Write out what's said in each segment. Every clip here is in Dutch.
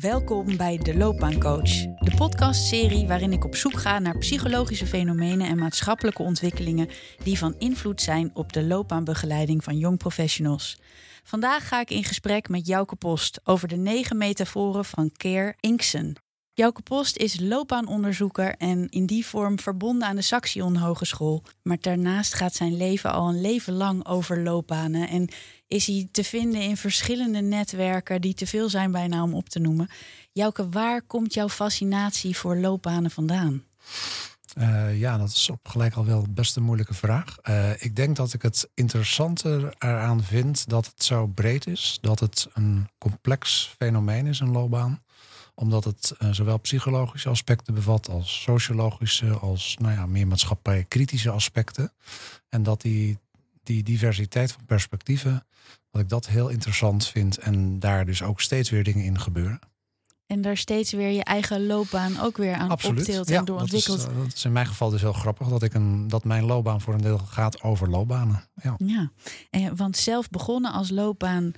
Welkom bij De Loopbaancoach, de podcastserie waarin ik op zoek ga naar psychologische fenomenen en maatschappelijke ontwikkelingen die van invloed zijn op de loopbaanbegeleiding van jong professionals. Vandaag ga ik in gesprek met Jouke Post over de negen metaforen van Keer Inksen. Jouke Post is loopbaanonderzoeker en in die vorm verbonden aan de Saxion Hogeschool. Maar daarnaast gaat zijn leven al een leven lang over loopbanen en is hij te vinden in verschillende netwerken die te veel zijn bijna om op te noemen. Jouke, waar komt jouw fascinatie voor loopbanen vandaan? Uh, ja, dat is op gelijk al wel best een moeilijke vraag. Uh, ik denk dat ik het interessanter eraan vind dat het zo breed is. Dat het een complex fenomeen is, een loopbaan omdat het uh, zowel psychologische aspecten bevat als sociologische, als nou ja, meer maatschappij kritische aspecten. En dat die, die diversiteit van perspectieven, dat ik dat heel interessant vind en daar dus ook steeds weer dingen in gebeuren. En daar steeds weer je eigen loopbaan ook weer aan Absoluut. optilt ja, en doorontwikkelt. Dat is, uh, dat is in mijn geval dus heel grappig dat, ik een, dat mijn loopbaan voor een deel gaat over loopbanen. Ja, ja. En, want zelf begonnen als loopbaan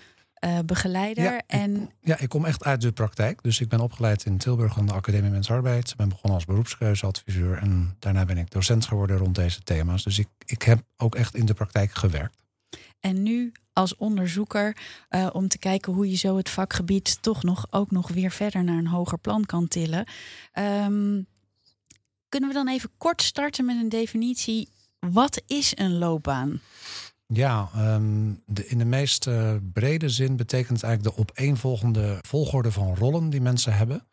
uh, begeleider. Ja, en... ik, ja, ik kom echt uit de praktijk. Dus ik ben opgeleid in Tilburg aan de Academie Mensarbeid. Ik ben begonnen als beroepskeuzeadviseur. En daarna ben ik docent geworden rond deze thema's. Dus ik, ik heb ook echt in de praktijk gewerkt. En nu als onderzoeker uh, om te kijken hoe je zo het vakgebied toch nog ook nog weer verder naar een hoger plan kan tillen. Um, kunnen we dan even kort starten met een definitie? Wat is een loopbaan? Ja, um, de, in de meest uh, brede zin betekent het eigenlijk de opeenvolgende volgorde van rollen die mensen hebben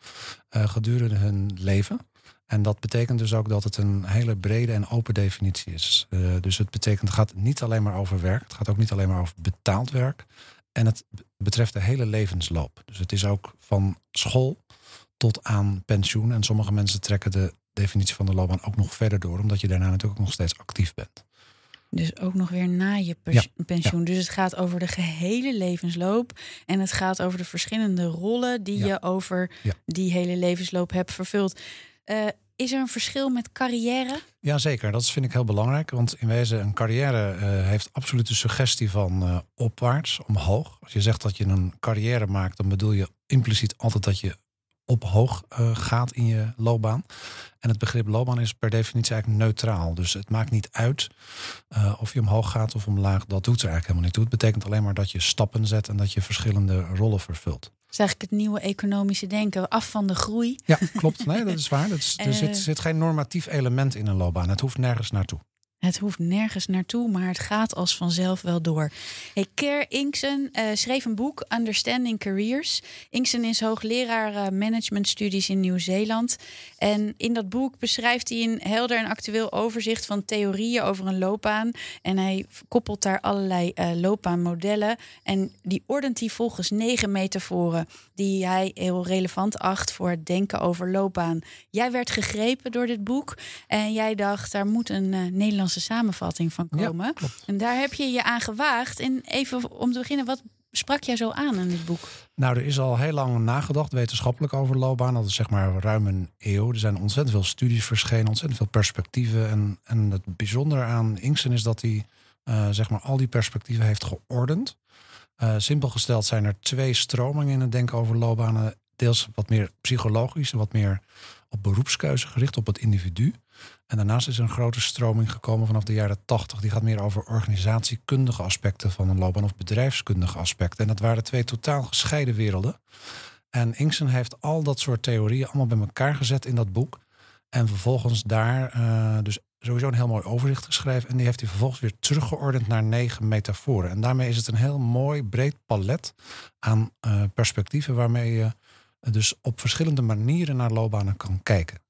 uh, gedurende hun leven. En dat betekent dus ook dat het een hele brede en open definitie is. Uh, dus het betekent, gaat niet alleen maar over werk, het gaat ook niet alleen maar over betaald werk. En het betreft de hele levensloop. Dus het is ook van school tot aan pensioen. En sommige mensen trekken de definitie van de loopbaan ook nog verder door, omdat je daarna natuurlijk nog steeds actief bent. Dus ook nog weer na je Ja, pensioen. Dus het gaat over de gehele levensloop. En het gaat over de verschillende rollen die Ja. je over die hele levensloop hebt vervuld. Eh, is er een verschil met carrière? Jazeker, dat vind ik heel belangrijk. Want in wezen, een carrière eh, heeft absoluut de suggestie van eh, opwaarts, omhoog. Als je zegt dat je een carrière maakt, dan bedoel je impliciet altijd dat je ophoog eh, gaat in je loopbaan. En het begrip loopbaan is per definitie eigenlijk neutraal. Dus het maakt niet uit eh, of je omhoog gaat of omlaag. Dat doet er eigenlijk helemaal niet toe. Het betekent alleen maar dat je stappen zet en dat je verschillende rollen vervult. Dat is eigenlijk het nieuwe economische denken. Af van de groei. Ja, klopt. Nee, dat is waar. Dat is, er Eh. zit, zit geen normatief element in een loopbaan. Het hoeft nergens naartoe. Het hoeft nergens naartoe, maar het gaat als vanzelf wel door. Hey, Ker Inksen uh, schreef een boek, Understanding Careers. Inksen is hoogleraar uh, managementstudies in Nieuw-Zeeland. En in dat boek beschrijft hij een helder en actueel overzicht van theorieën over een loopbaan. En hij koppelt daar allerlei uh, loopbaanmodellen. En die ordent hij volgens negen metaforen die hij heel relevant acht voor het denken over loopbaan. Jij werd gegrepen door dit boek en jij dacht, daar moet een uh, Nederlandse samenvatting van komen. Ja. En daar heb je je aan gewaagd. En even om te beginnen, wat sprak jij zo aan in dit boek? Nou, er is al heel lang nagedacht wetenschappelijk over loopbaan. Dat is zeg maar ruim een eeuw. Er zijn ontzettend veel studies verschenen, ontzettend veel perspectieven. En, en het bijzondere aan Inksen is dat hij uh, zeg maar al die perspectieven heeft geordend. Uh, simpel gesteld zijn er twee stromingen in het denken over loopbanen. Deels wat meer psychologisch en wat meer op beroepskeuze gericht op het individu. En daarnaast is er een grote stroming gekomen vanaf de jaren 80. Die gaat meer over organisatiekundige aspecten van een loopbaan of bedrijfskundige aspecten. En dat waren twee totaal gescheiden werelden. En Inksen heeft al dat soort theorieën allemaal bij elkaar gezet in dat boek. En vervolgens daar uh, dus sowieso een heel mooi overzicht geschreven. En die heeft hij vervolgens weer teruggeordend naar negen metaforen. En daarmee is het een heel mooi breed palet aan uh, perspectieven waarmee je dus op verschillende manieren naar loopbanen kan kijken.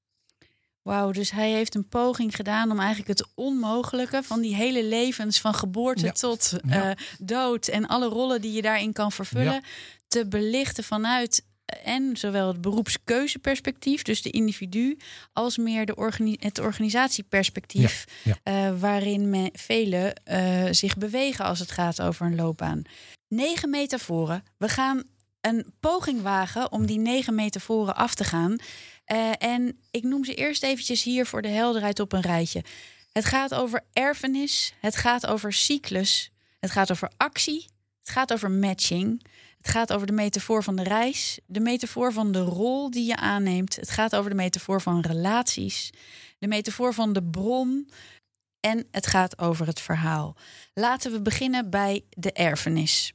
Wauw, dus hij heeft een poging gedaan om eigenlijk het onmogelijke van die hele levens van geboorte Ja. tot Ja. uh, dood en alle rollen die je daarin kan vervullen, Ja. te belichten vanuit eh, en zowel het beroepskeuzeperspectief, dus de individu, als meer de organi het organisatieperspectief, Ja, uh, waarin me velen uh, zich bewegen als het gaat over een loopbaan. Negen metaforen. We gaan een poging wagen om die negen metaforen af te gaan. Uh, en ik noem ze eerst eventjes hier voor de helderheid op een rijtje. Het gaat over erfenis, het gaat over cyclus, het gaat over actie, het gaat over matching, Het gaat over de metafoor van de reis, de metafoor van de rol die je aanneemt. Het gaat over de metafoor van relaties, de metafoor van de bron en het gaat over het verhaal. Laten we beginnen bij de erfenis.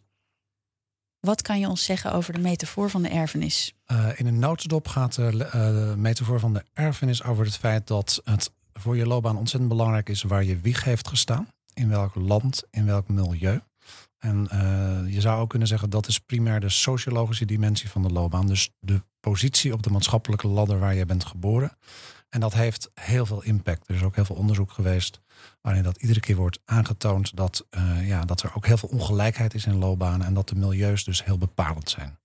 Wat kan je ons zeggen over de metafoor van de erfenis? Uh, in een notendop gaat de, uh, metafoor van de erfenis over het feit dat het voor je loopbaan ontzettend belangrijk is waar je wieg heeft gestaan. In welk land, in welk milieu. En uh, je zou ook kunnen zeggen dat is primair de sociologische dimensie van de loopbaan. Dus de positie op de maatschappelijke ladder waar je bent geboren. En dat heeft heel veel impact. Er is ook heel veel onderzoek geweest waarin dat iedere keer wordt aangetoond dat, uh, ja, dat er ook heel veel ongelijkheid is in loopbanen en dat de milieus dus heel bepalend zijn.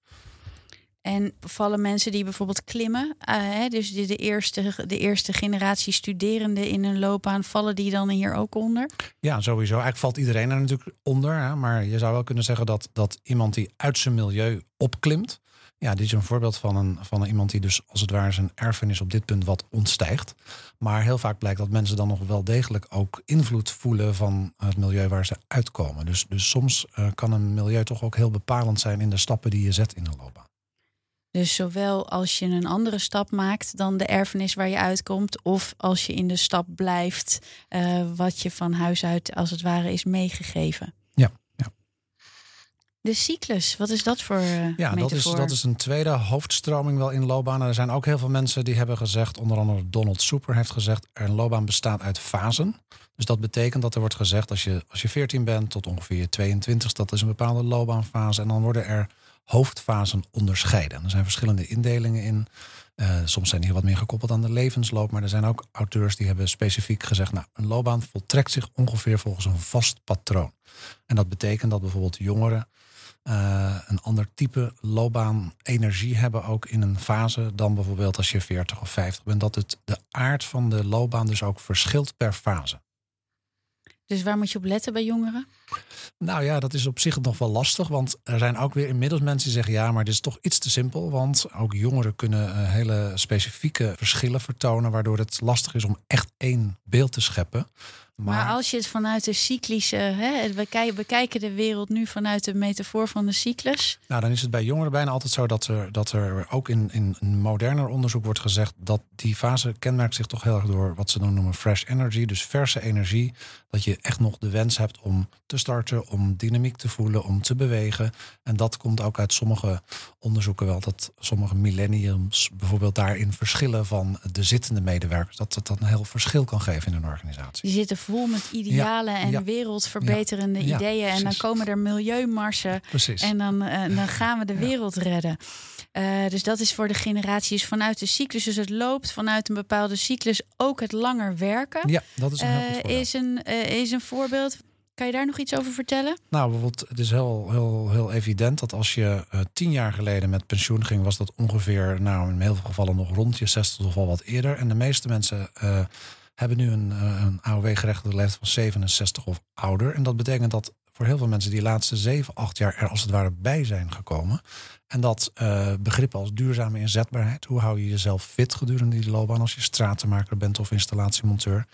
En vallen mensen die bijvoorbeeld klimmen, uh, hè, dus de, de, eerste, de eerste generatie studerenden in een loopbaan, vallen die dan hier ook onder? Ja, sowieso. Eigenlijk valt iedereen er natuurlijk onder. Hè, maar je zou wel kunnen zeggen dat, dat iemand die uit zijn milieu opklimt, ja, dit is een voorbeeld van, een, van iemand die dus als het ware zijn erfenis op dit punt wat ontstijgt. Maar heel vaak blijkt dat mensen dan nog wel degelijk ook invloed voelen van het milieu waar ze uitkomen. Dus, dus soms uh, kan een milieu toch ook heel bepalend zijn in de stappen die je zet in de loopbaan. Dus zowel als je een andere stap maakt dan de erfenis waar je uitkomt, of als je in de stap blijft uh, wat je van huis uit als het ware is meegegeven. De cyclus, wat is dat voor uh, Ja, dat is, dat is een tweede hoofdstroming wel in loopbanen. Er zijn ook heel veel mensen die hebben gezegd, onder andere Donald Super heeft gezegd, een loopbaan bestaat uit fasen. Dus dat betekent dat er wordt gezegd, als je, als je 14 bent tot ongeveer je 22, dat is een bepaalde loopbaanfase. En dan worden er hoofdfasen onderscheiden. Er zijn verschillende indelingen in. Uh, soms zijn die wat meer gekoppeld aan de levensloop. Maar er zijn ook auteurs die hebben specifiek gezegd... nou, een loopbaan voltrekt zich ongeveer volgens een vast patroon. En dat betekent dat bijvoorbeeld jongeren... Uh, een ander type loopbaan energie hebben ook in een fase... dan bijvoorbeeld als je 40 of 50 bent. Dat het de aard van de loopbaan dus ook verschilt per fase. Dus waar moet je op letten bij jongeren? Nou ja, dat is op zich nog wel lastig. Want er zijn ook weer inmiddels mensen die zeggen: ja, maar dit is toch iets te simpel. Want ook jongeren kunnen uh, hele specifieke verschillen vertonen. Waardoor het lastig is om echt één beeld te scheppen. Maar, maar als je het vanuit de cyclische, hè, we bekijken de wereld nu vanuit de metafoor van de cyclus. Nou, dan is het bij jongeren bijna altijd zo dat er, dat er ook in, in een moderner onderzoek wordt gezegd dat die fase kenmerkt zich toch heel erg door wat ze dan noemen fresh energy, dus verse energie. Dat je echt nog de wens hebt om te starten, om dynamiek te voelen, om te bewegen. En dat komt ook uit sommige onderzoeken wel, dat sommige millenniums bijvoorbeeld daarin verschillen van de zittende medewerkers. Dat dan een heel verschil kan geven in een organisatie. Die zitten vol met idealen ja, en ja, wereldverbeterende ja, ideeën. En dan komen er milieumarsen. Precies. En dan, uh, dan gaan we de wereld redden. Uh, dus dat is voor de generaties vanuit de cyclus. Dus het loopt vanuit een bepaalde cyclus ook het langer werken. Ja, dat is een, uh, is een, is een voorbeeld. Kan je daar nog iets over vertellen? Nou, bijvoorbeeld, het is heel, heel, heel evident dat als je uh, tien jaar geleden met pensioen ging, was dat ongeveer, nou in heel veel gevallen nog rond je 60 of al wat eerder. En de meeste mensen uh, hebben nu een, uh, een AOW-gerechtigde leeftijd van 67 of ouder. En dat betekent dat voor heel veel mensen die laatste 7, 8 jaar er als het ware bij zijn gekomen. En dat uh, begrippen als duurzame inzetbaarheid. Hoe hou je jezelf fit gedurende die loopbaan als je stratenmaker bent of installatiemonteur?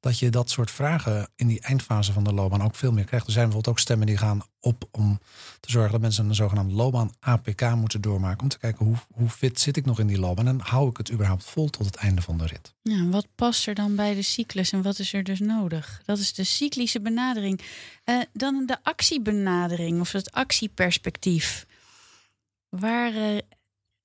Dat je dat soort vragen in die eindfase van de loopbaan ook veel meer krijgt. Er zijn bijvoorbeeld ook stemmen die gaan op om te zorgen dat mensen een zogenaamde loopbaan APK moeten doormaken. Om te kijken hoe, hoe fit zit ik nog in die loopbaan en hou ik het überhaupt vol tot het einde van de rit. Ja, wat past er dan bij de cyclus en wat is er dus nodig? Dat is de cyclische benadering. Uh, dan de actiebenadering of het actieperspectief. Waar uh,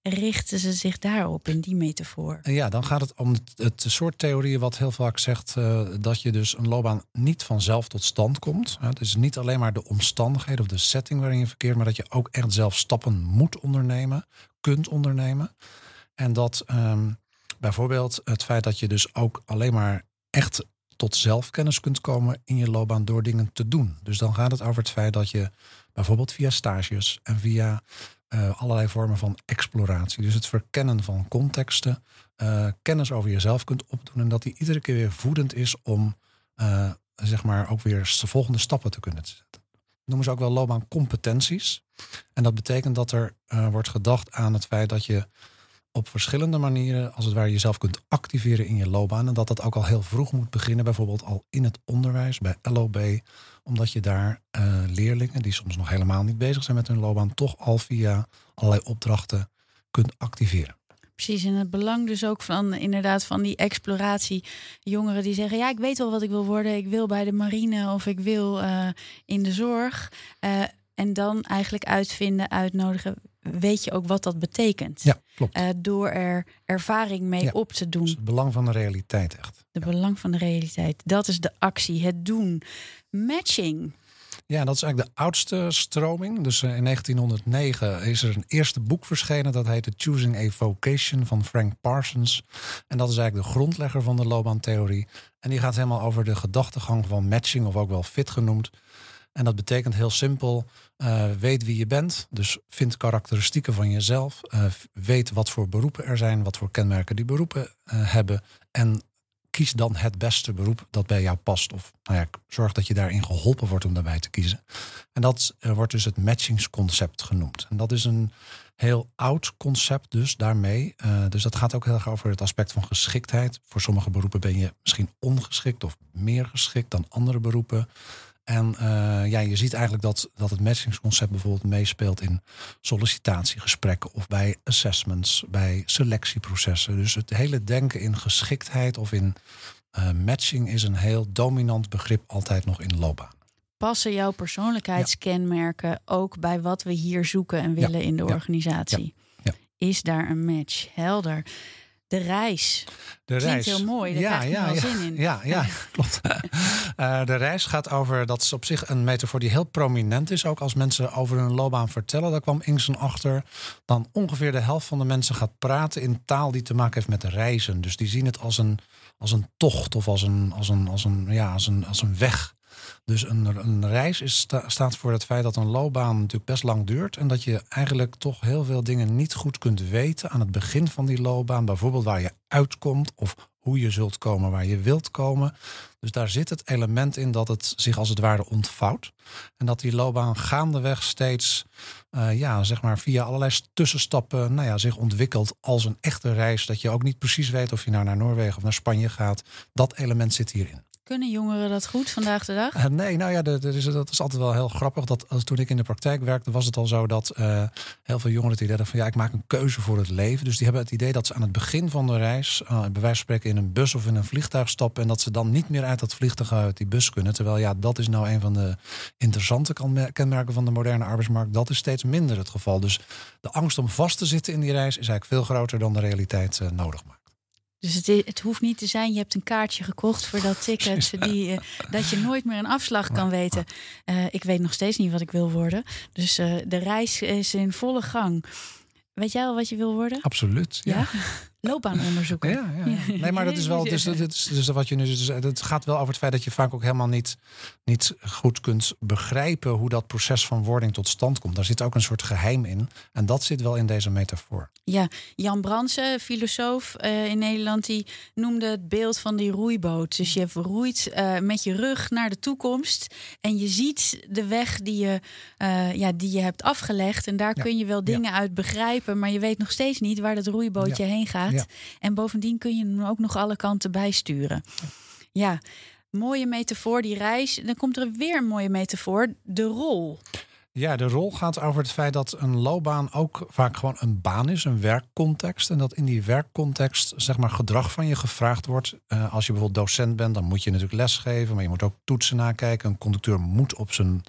richten ze zich daarop in die metafoor? Ja, dan gaat het om het, soort theorieën wat heel vaak zegt uh, dat je dus een loopbaan niet vanzelf tot stand komt. Het is niet alleen maar de omstandigheden of de setting waarin je verkeert, maar dat je ook echt zelf stappen moet ondernemen, kunt ondernemen. En dat um, bijvoorbeeld het feit dat je dus ook alleen maar echt tot zelfkennis kunt komen in je loopbaan door dingen te doen. Dus dan gaat het over het feit dat je bijvoorbeeld via stages en via uh, allerlei vormen van exploratie. Dus het verkennen van contexten, uh, kennis over jezelf kunt opdoen en dat die iedere keer weer voedend is om uh, zeg maar ook weer de volgende stappen te kunnen zetten. Noemen ze ook wel loopbaan competenties. En dat betekent dat er wordt gedacht aan het feit dat je op verschillende manieren, als het ware, jezelf kunt activeren in je loopbaan. En dat dat ook al heel vroeg moet beginnen, bijvoorbeeld al in het onderwijs, bij LOB. Omdat je daar uh, leerlingen, die soms nog helemaal niet bezig zijn met hun loopbaan, toch al via allerlei opdrachten kunt activeren. Precies, en het belang dus ook van inderdaad van die exploratie. Jongeren die zeggen, ja, ik weet wel wat ik wil worden. Ik wil bij de marine of ik wil uh, in de zorg. Uh, en dan eigenlijk uitvinden, uitnodigen. Weet je ook wat dat betekent? Ja, klopt. Uh, door er ervaring mee ja, op te doen. Dus het belang van de realiteit echt. De ja. belang van de realiteit. Dat is de actie, het doen. Matching. Ja, dat is eigenlijk de oudste stroming. Dus in 1909 is er een eerste boek verschenen. Dat heette Choosing a Vocation van Frank Parsons. En dat is eigenlijk de grondlegger van de loopbaantheorie. En die gaat helemaal over de gedachtegang van matching, of ook wel fit genoemd. En dat betekent heel simpel: uh, weet wie je bent. Dus vind karakteristieken van jezelf. Uh, weet wat voor beroepen er zijn, wat voor kenmerken die beroepen uh, hebben. En kies dan het beste beroep dat bij jou past. Of nou ja, zorg dat je daarin geholpen wordt om daarbij te kiezen. En dat wordt dus het matchingsconcept genoemd. En dat is een heel oud concept dus daarmee. dus dat gaat ook heel erg over het aspect van geschiktheid. Voor sommige beroepen ben je misschien ongeschikt of meer geschikt dan andere beroepen. En uh, ja, je ziet eigenlijk dat, dat het matchingsconcept bijvoorbeeld meespeelt in sollicitatiegesprekken of bij assessments, bij selectieprocessen. Dus het hele denken in geschiktheid of in uh, matching is een heel dominant begrip altijd nog in loopbaan. Passen jouw persoonlijkheidskenmerken ja. ook bij wat we hier zoeken en willen ja. in de organisatie? Ja. Is daar een match? Helder. De reis. De reis. heel mooi. Daar ja, krijg ja, zin in. Ja, ja klopt. uh, de reis gaat over, dat is op zich een metafoor die heel prominent is. Ook als mensen over hun loopbaan vertellen, daar kwam Ingsen achter. Dan ongeveer de helft van de mensen gaat praten in taal die te maken heeft met reizen. Dus die zien het als een, als een tocht of als een, als een, als een, ja, als een, als een weg. Dus een, een reis is, sta, staat voor het feit dat een loopbaan natuurlijk best lang duurt. En dat je eigenlijk toch heel veel dingen niet goed kunt weten aan het begin van die loopbaan. Bijvoorbeeld waar je uitkomt of hoe je zult komen waar je wilt komen. Dus daar zit het element in dat het zich als het ware ontvouwt. En dat die loopbaan gaandeweg steeds, uh, ja, zeg maar via allerlei tussenstappen, nou ja, zich ontwikkelt als een echte reis. Dat je ook niet precies weet of je nou naar Noorwegen of naar Spanje gaat. Dat element zit hierin. Kunnen jongeren dat goed vandaag de dag? Uh, nee, nou ja, de, dat is altijd wel heel grappig. Dat als, toen ik in de praktijk werkte, was het al zo dat uh, heel veel jongeren idee hadden van ja, ik maak een keuze voor het leven. Dus die hebben het idee dat ze aan het begin van de reis, uh, bij wijze van spreken, in een bus of in een vliegtuig stappen. En dat ze dan niet meer uit dat vliegtuig uit die bus kunnen. Terwijl ja, dat is nou een van de interessante kenmerken van de moderne arbeidsmarkt. Dat is steeds minder het geval. Dus de angst om vast te zitten in die reis is eigenlijk veel groter dan de realiteit nodig maakt. Dus het, het, hoeft niet te zijn, je hebt een kaartje gekocht voor dat ticket, die, uh, dat je nooit meer een afslag kan weten. Uh, ik weet nog steeds niet wat ik wil worden. Dus uh, de reis is in volle gang. Weet jij al wat je wil worden? Absoluut. Ja. ja? Loopbaanonderzoeker. Ja, ja, ja. Nee, maar dat is wel. Dus, dus, dus wat je nu. Dus, het gaat wel over het feit dat je vaak ook helemaal niet, niet goed kunt begrijpen hoe dat proces van wording tot stand komt. Daar zit ook een soort geheim in. En dat zit wel in deze metafoor. Ja, Jan Bransen, filosoof uh, in Nederland, die noemde het beeld van die roeiboot. Dus je roeit uh, met je rug naar de toekomst. En je ziet de weg die je, uh, ja, die je hebt afgelegd. En daar ja. kun je wel dingen uit begrijpen. Maar je weet nog steeds niet waar dat roeibootje heen gaat. Ja. En bovendien kun je hem ook nog alle kanten bijsturen. Ja, mooie metafoor, die reis. Dan komt er weer een mooie metafoor, de rol. Ja, de rol gaat over het feit dat een loopbaan ook vaak gewoon een baan is, een werkcontext. En dat in die werkcontext zeg maar gedrag van je gevraagd wordt. Uh, als je bijvoorbeeld docent bent, dan moet je natuurlijk lesgeven, maar je moet ook toetsen nakijken. Een conducteur moet op zijn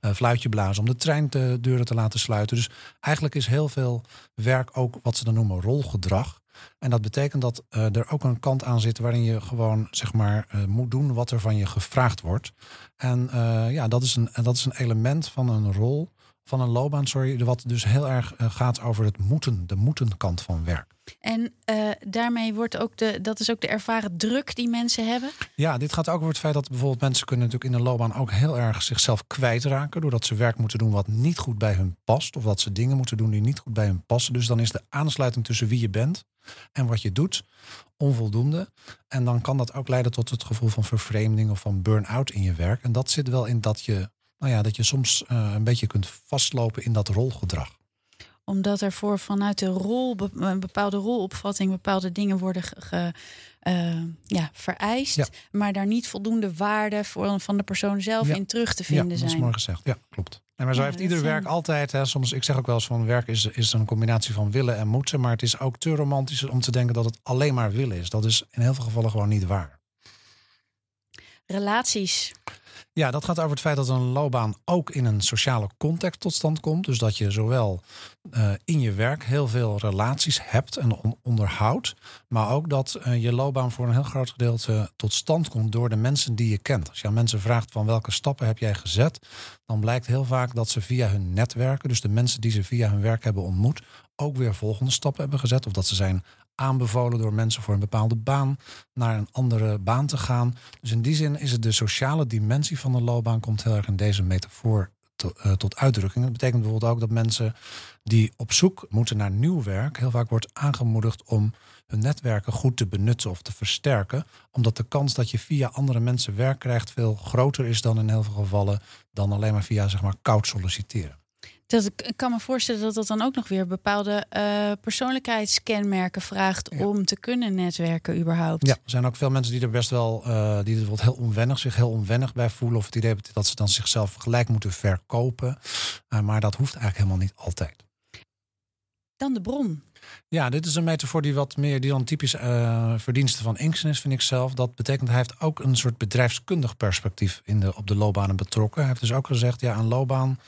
uh, fluitje blazen om de treindeuren te laten sluiten. Dus eigenlijk is heel veel werk ook wat ze dan noemen rolgedrag. En dat betekent dat uh, er ook een kant aan zit waarin je gewoon zeg maar uh, moet doen wat er van je gevraagd wordt. En uh, ja, dat is, een, dat is een element van een rol, van een loopbaan, sorry, wat dus heel erg gaat over het moeten, de moeten kant van werk. En uh, daarmee wordt ook de, dat is ook de ervaren druk die mensen hebben. Ja, dit gaat ook over het feit dat bijvoorbeeld mensen kunnen natuurlijk in de loopbaan ook heel erg zichzelf kwijtraken. Doordat ze werk moeten doen wat niet goed bij hun past. Of dat ze dingen moeten doen die niet goed bij hun passen. Dus dan is de aansluiting tussen wie je bent en wat je doet onvoldoende. En dan kan dat ook leiden tot het gevoel van vervreemding of van burn-out in je werk. En dat zit wel in dat je, nou ja, dat je soms uh, een beetje kunt vastlopen in dat rolgedrag. omdat er voor vanuit de rol, een bepaalde rolopvatting, bepaalde dingen worden ge, uh, ja, vereist. Maar daar niet voldoende waarde voor, van de persoon zelf in terug te vinden zijn. Ja, dat is mooi gezegd. Ja, klopt. En maar zo heeft ieder werk altijd, hè, soms, ik zeg ook wel eens van werk is, is een combinatie van willen en moeten. Maar het is ook te romantisch om te denken dat het alleen maar willen is. Dat is in heel veel gevallen gewoon niet waar. Relaties. Ja, dat gaat over het feit dat een loopbaan ook in een sociale context tot stand komt. Dus dat je zowel uh, in je werk heel veel relaties hebt en on onderhoudt. Maar ook dat uh, je loopbaan voor een heel groot gedeelte tot stand komt door de mensen die je kent. Als je aan mensen vraagt van welke stappen heb jij gezet, dan blijkt heel vaak dat ze via hun netwerken, dus de mensen die ze via hun werk hebben ontmoet, ook weer volgende stappen hebben gezet. Of dat ze zijn aanbevolen door mensen voor een bepaalde baan naar een andere baan te gaan. Dus in die zin is het de sociale dimensie van de loopbaan komt heel erg in deze metafoor eh, tot uitdrukking. Dat betekent bijvoorbeeld ook dat mensen die op zoek moeten naar nieuw werk heel vaak wordt aangemoedigd om hun netwerken goed te benutten of te versterken, omdat de kans dat je via andere mensen werk krijgt veel groter is dan in heel veel gevallen dan alleen maar via zeg maar koud solliciteren. Dat, ik kan me voorstellen dat dat dan ook nog weer bepaalde uh, persoonlijkheidskenmerken vraagt om te kunnen netwerken überhaupt. Ja, er zijn ook veel mensen die er best wel, uh, die er heel onwennig, zich heel onwennig bij voelen. Of het idee dat ze dan zichzelf gelijk moeten verkopen. Uh, maar dat hoeft eigenlijk helemaal niet altijd. Dan de bron. Ja, dit is een metafoor die wat meer die dan typisch uh, verdiensten van Inksen is, vind ik zelf. Dat betekent hij heeft ook een soort bedrijfskundig perspectief in de, op de loopbanen betrokken. Hij heeft dus ook gezegd, ja, een loopbaan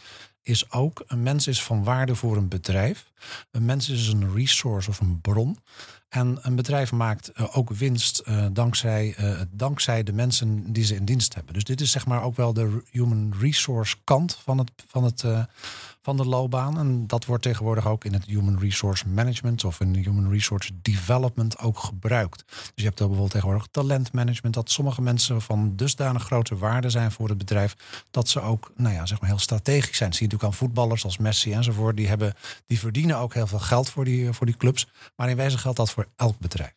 is ook een mens is van waarde voor een bedrijf. Een mens is een resource of een bron. En een bedrijf maakt eh, ook winst uh, dankzij, uh, dankzij de mensen die ze in dienst hebben. Dus dit is zeg maar ook wel de human resource kant van het, van het van de loopbaan. En dat wordt tegenwoordig ook in het Human Resource Management of in Human Resource Development ook gebruikt. Dus je hebt bijvoorbeeld tegenwoordig talentmanagement, dat sommige mensen van dusdanig grote waarde zijn voor het bedrijf, dat ze ook, nou ja, zeg maar heel strategisch zijn. Zie je natuurlijk aan voetballers als Messi enzovoort. Die, hebben, die verdienen ook heel veel geld voor die, voor die clubs. Maar in wezen geldt dat voor elk bedrijf.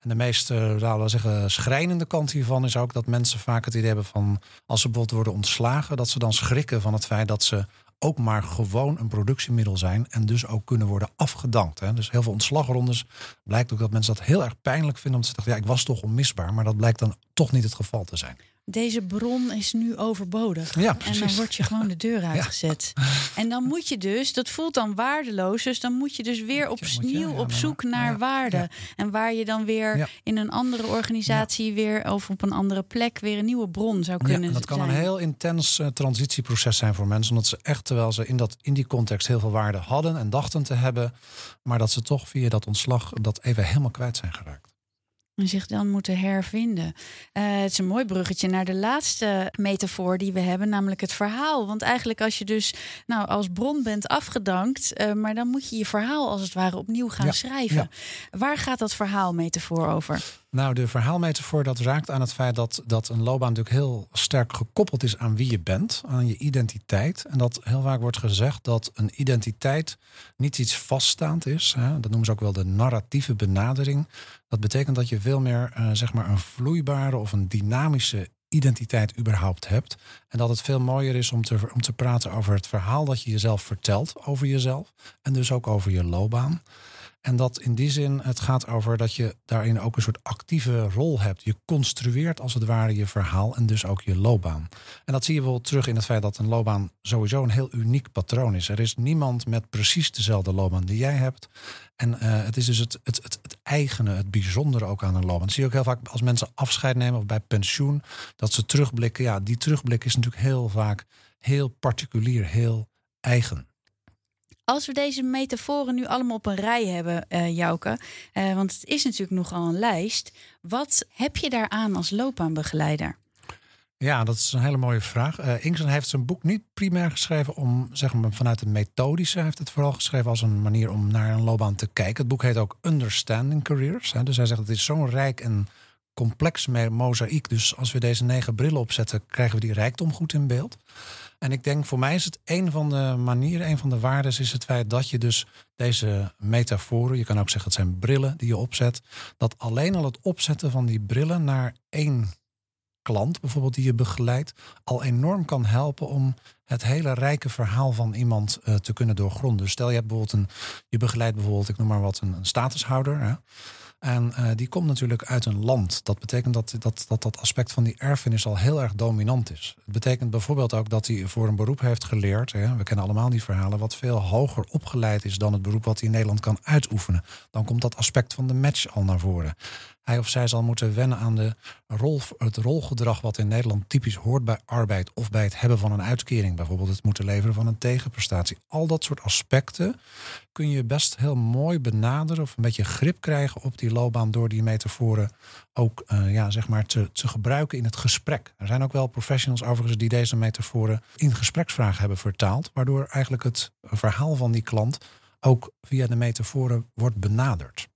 En de meest, laten we zeggen, schrijnende kant hiervan is ook dat mensen vaak het idee hebben van als ze bijvoorbeeld worden ontslagen, dat ze dan schrikken van het feit dat ze ook maar gewoon een productiemiddel zijn en dus ook kunnen worden afgedankt. Hè. Dus heel veel ontslagrondes blijkt ook dat mensen dat heel erg pijnlijk vinden. Omdat ze dachten, ja, ik was toch onmisbaar. Maar dat blijkt dan toch niet het geval te zijn. Deze bron is nu overbodig. Ja, en dan word je gewoon de deur uitgezet. En dan moet je dus, dat voelt dan waardeloos, dus dan moet je dus weer opnieuw op zoek naar waarde. En waar je dan weer in een andere organisatie weer of op een andere plek weer een nieuwe bron zou kunnen ja, dat kan een heel intens uh, transitieproces zijn voor mensen, omdat ze echt, terwijl ze in, dat, in die context heel veel waarde hadden en dachten te hebben, maar dat ze toch via dat ontslag dat even helemaal kwijt zijn geraakt en zich dan moeten hervinden. Uh, het is een mooi bruggetje naar de laatste metafoor die we hebben, namelijk het verhaal. Want eigenlijk als je dus nou, als bron bent afgedankt, uh, maar dan moet je je verhaal als het ware opnieuw gaan schrijven. Waar gaat dat verhaalmetafoor over? Nou, de verhaalmetafoor dat raakt aan het feit dat, dat een loopbaan natuurlijk heel sterk gekoppeld is aan wie je bent, aan je identiteit. En dat heel vaak wordt gezegd dat een identiteit niet iets vaststaand is. Hè? Dat noemen ze ook wel de narratieve benadering. Dat betekent dat je veel meer uh, zeg maar een vloeibare of een dynamische identiteit überhaupt hebt. En dat het veel mooier is om te, om te praten over het verhaal dat je jezelf vertelt over jezelf. En dus ook over je loopbaan. En dat in die zin het gaat over dat je daarin ook een soort actieve rol hebt. Je construeert als het ware je verhaal en dus ook je loopbaan. En dat zie je wel terug in het feit dat een loopbaan sowieso een heel uniek patroon is. Er is niemand met precies dezelfde loopbaan die jij hebt. En uh, het is dus het, het, het, het, eigene, het bijzondere ook aan een loopbaan. Dat zie je ook heel vaak als mensen afscheid nemen of bij pensioen. Dat ze terugblikken. Ja, die terugblik is natuurlijk heel vaak heel particulier, heel eigen. Als we deze metaforen nu allemaal op een rij hebben, uh, Jouke, uh, want het is natuurlijk nogal een lijst. Wat heb je daaraan als loopbaanbegeleider? Ja, dat is een hele mooie vraag. Uh, heeft zijn boek niet primair geschreven om, zeg maar, vanuit het methodische. Hij heeft het vooral geschreven als een manier om naar een loopbaan te kijken. Het boek heet ook Understanding Careers. Hè. Dus hij zegt het is zo'n rijk en complex mozaïek. Dus als we deze negen brillen opzetten, krijgen we die rijkdom goed in beeld. En ik denk voor mij is het een van de manieren, een van de waarden is het feit dat je dus deze metaforen, je kan ook zeggen het zijn brillen die je opzet, dat alleen al het opzetten van die brillen naar één klant bijvoorbeeld die je begeleidt al enorm kan helpen om het hele rijke verhaal van iemand uh, te kunnen doorgronden. Dus stel je hebt bijvoorbeeld een, je begeleidt bijvoorbeeld, ik noem maar wat, een, een statushouder. Hè? En uh, die komt natuurlijk uit een land. Dat betekent dat dat, dat dat aspect van die erfenis al heel erg dominant is. Het betekent bijvoorbeeld ook dat hij voor een beroep heeft geleerd. Hè, we kennen allemaal die verhalen. Wat veel hoger opgeleid is dan het beroep wat hij in Nederland kan uitoefenen. Dan komt dat aspect van de match al naar voren hij of zij zal moeten wennen aan de rol, het rolgedrag wat in Nederland typisch hoort bij arbeid of bij het hebben van een uitkering, bijvoorbeeld het moeten leveren van een tegenprestatie. Al dat soort aspecten kun je best heel mooi benaderen of een beetje grip krijgen op die loopbaan door die metaforen ook uh, ja, zeg maar te, te gebruiken in het gesprek. Er zijn ook wel professionals overigens die deze metaforen in gespreksvragen hebben vertaald, waardoor eigenlijk het verhaal van die klant ook via de metaforen wordt benaderd.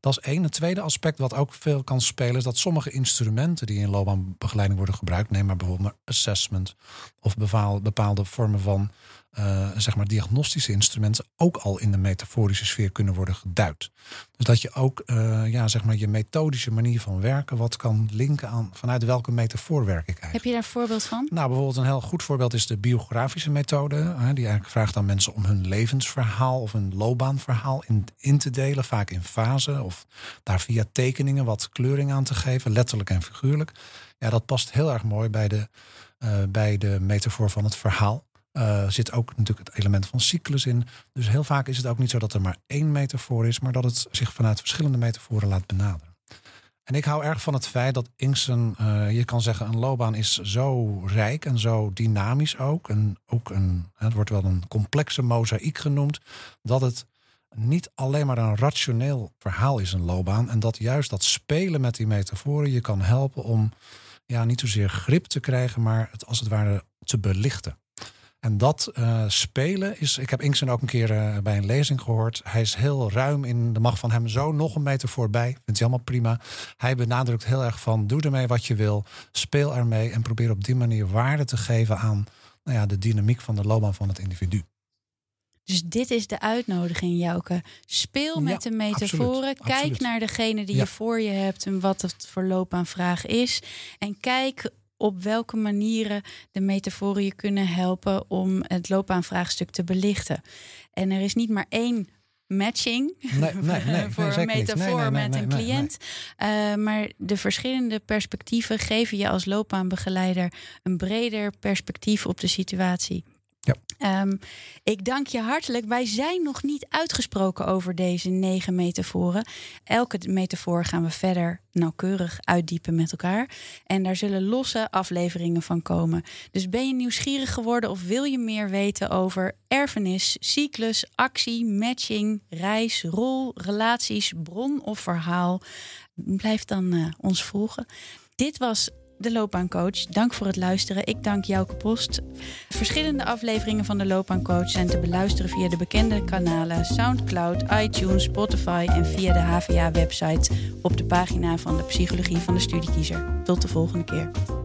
Dat is één. Het tweede aspect wat ook veel kan spelen is dat sommige instrumenten die in loopbaanbegeleiding worden gebruikt, neem maar bijvoorbeeld assessment of bepaalde vormen van uh, zeg maar diagnostische instrumenten ook al in de metaforische sfeer kunnen worden geduid. Dus dat je ook uh, ja, zeg maar je methodische manier van werken wat kan linken aan vanuit welke metafoor werk ik eigenlijk. Heb je daar een voorbeeld van? Nou, bijvoorbeeld een heel goed voorbeeld is de biografische methode. Die eigenlijk vraagt aan mensen om hun levensverhaal of hun loopbaanverhaal in, in te delen, vaak in fasen of daar via tekeningen wat kleuring aan te geven, letterlijk en figuurlijk. Ja, dat past heel erg mooi bij de, uh, bij de metafoor van het verhaal. Uh, zit ook natuurlijk het element van cyclus in. Dus heel vaak is het ook niet zo dat er maar één metafoor is, maar dat het zich vanuit verschillende metaforen laat benaderen. En ik hou erg van het feit dat Inksen, uh, je kan zeggen, een loopbaan is zo rijk en zo dynamisch ook. En ook een, het wordt wel een complexe mozaïek genoemd, dat het niet alleen maar een rationeel verhaal is, een loopbaan. En dat juist dat spelen met die metaforen je kan helpen om ja, niet zozeer grip te krijgen, maar het als het ware te belichten. En dat uh, spelen is. Ik heb Inksen ook een keer uh, bij een lezing gehoord. Hij is heel ruim in de mag van hem zo nog een meter voorbij. Vindt hij allemaal prima. Hij benadrukt heel erg van: doe ermee wat je wil. Speel ermee en probeer op die manier waarde te geven aan nou ja, de dynamiek van de loopbaan van het individu. Dus dit is de uitnodiging, Jouke. Speel met de metaforen. kijk naar degene die je voor je hebt en wat het voor loopbaanvraag is. En kijk op welke manieren de metaforen je kunnen helpen om het loopbaanvraagstuk te belichten. En er is niet maar één matching nee, nee, nee, voor een metafoor met een cliënt. Uh, maar de verschillende perspectieven geven je als loopbaanbegeleider een breder perspectief op de situatie. Ja. Um, ik dank je hartelijk. Wij zijn nog niet uitgesproken over deze negen metaforen. Elke metafoor gaan we verder nauwkeurig uitdiepen met elkaar. En daar zullen losse afleveringen van komen. Dus ben je nieuwsgierig geworden of wil je meer weten over erfenis, cyclus, actie, matching, reis, rol, relaties, bron of verhaal? Blijf dan uh, ons volgen. Dit was de Loopbaancoach. Dank voor het luisteren. Ik dank Jouke Post. Verschillende afleveringen van de Loopbaancoach zijn te beluisteren via de bekende kanalen SoundCloud, iTunes, Spotify en via de HVA-website op de pagina van de Psychologie van de Studiekiezer. Tot de volgende keer.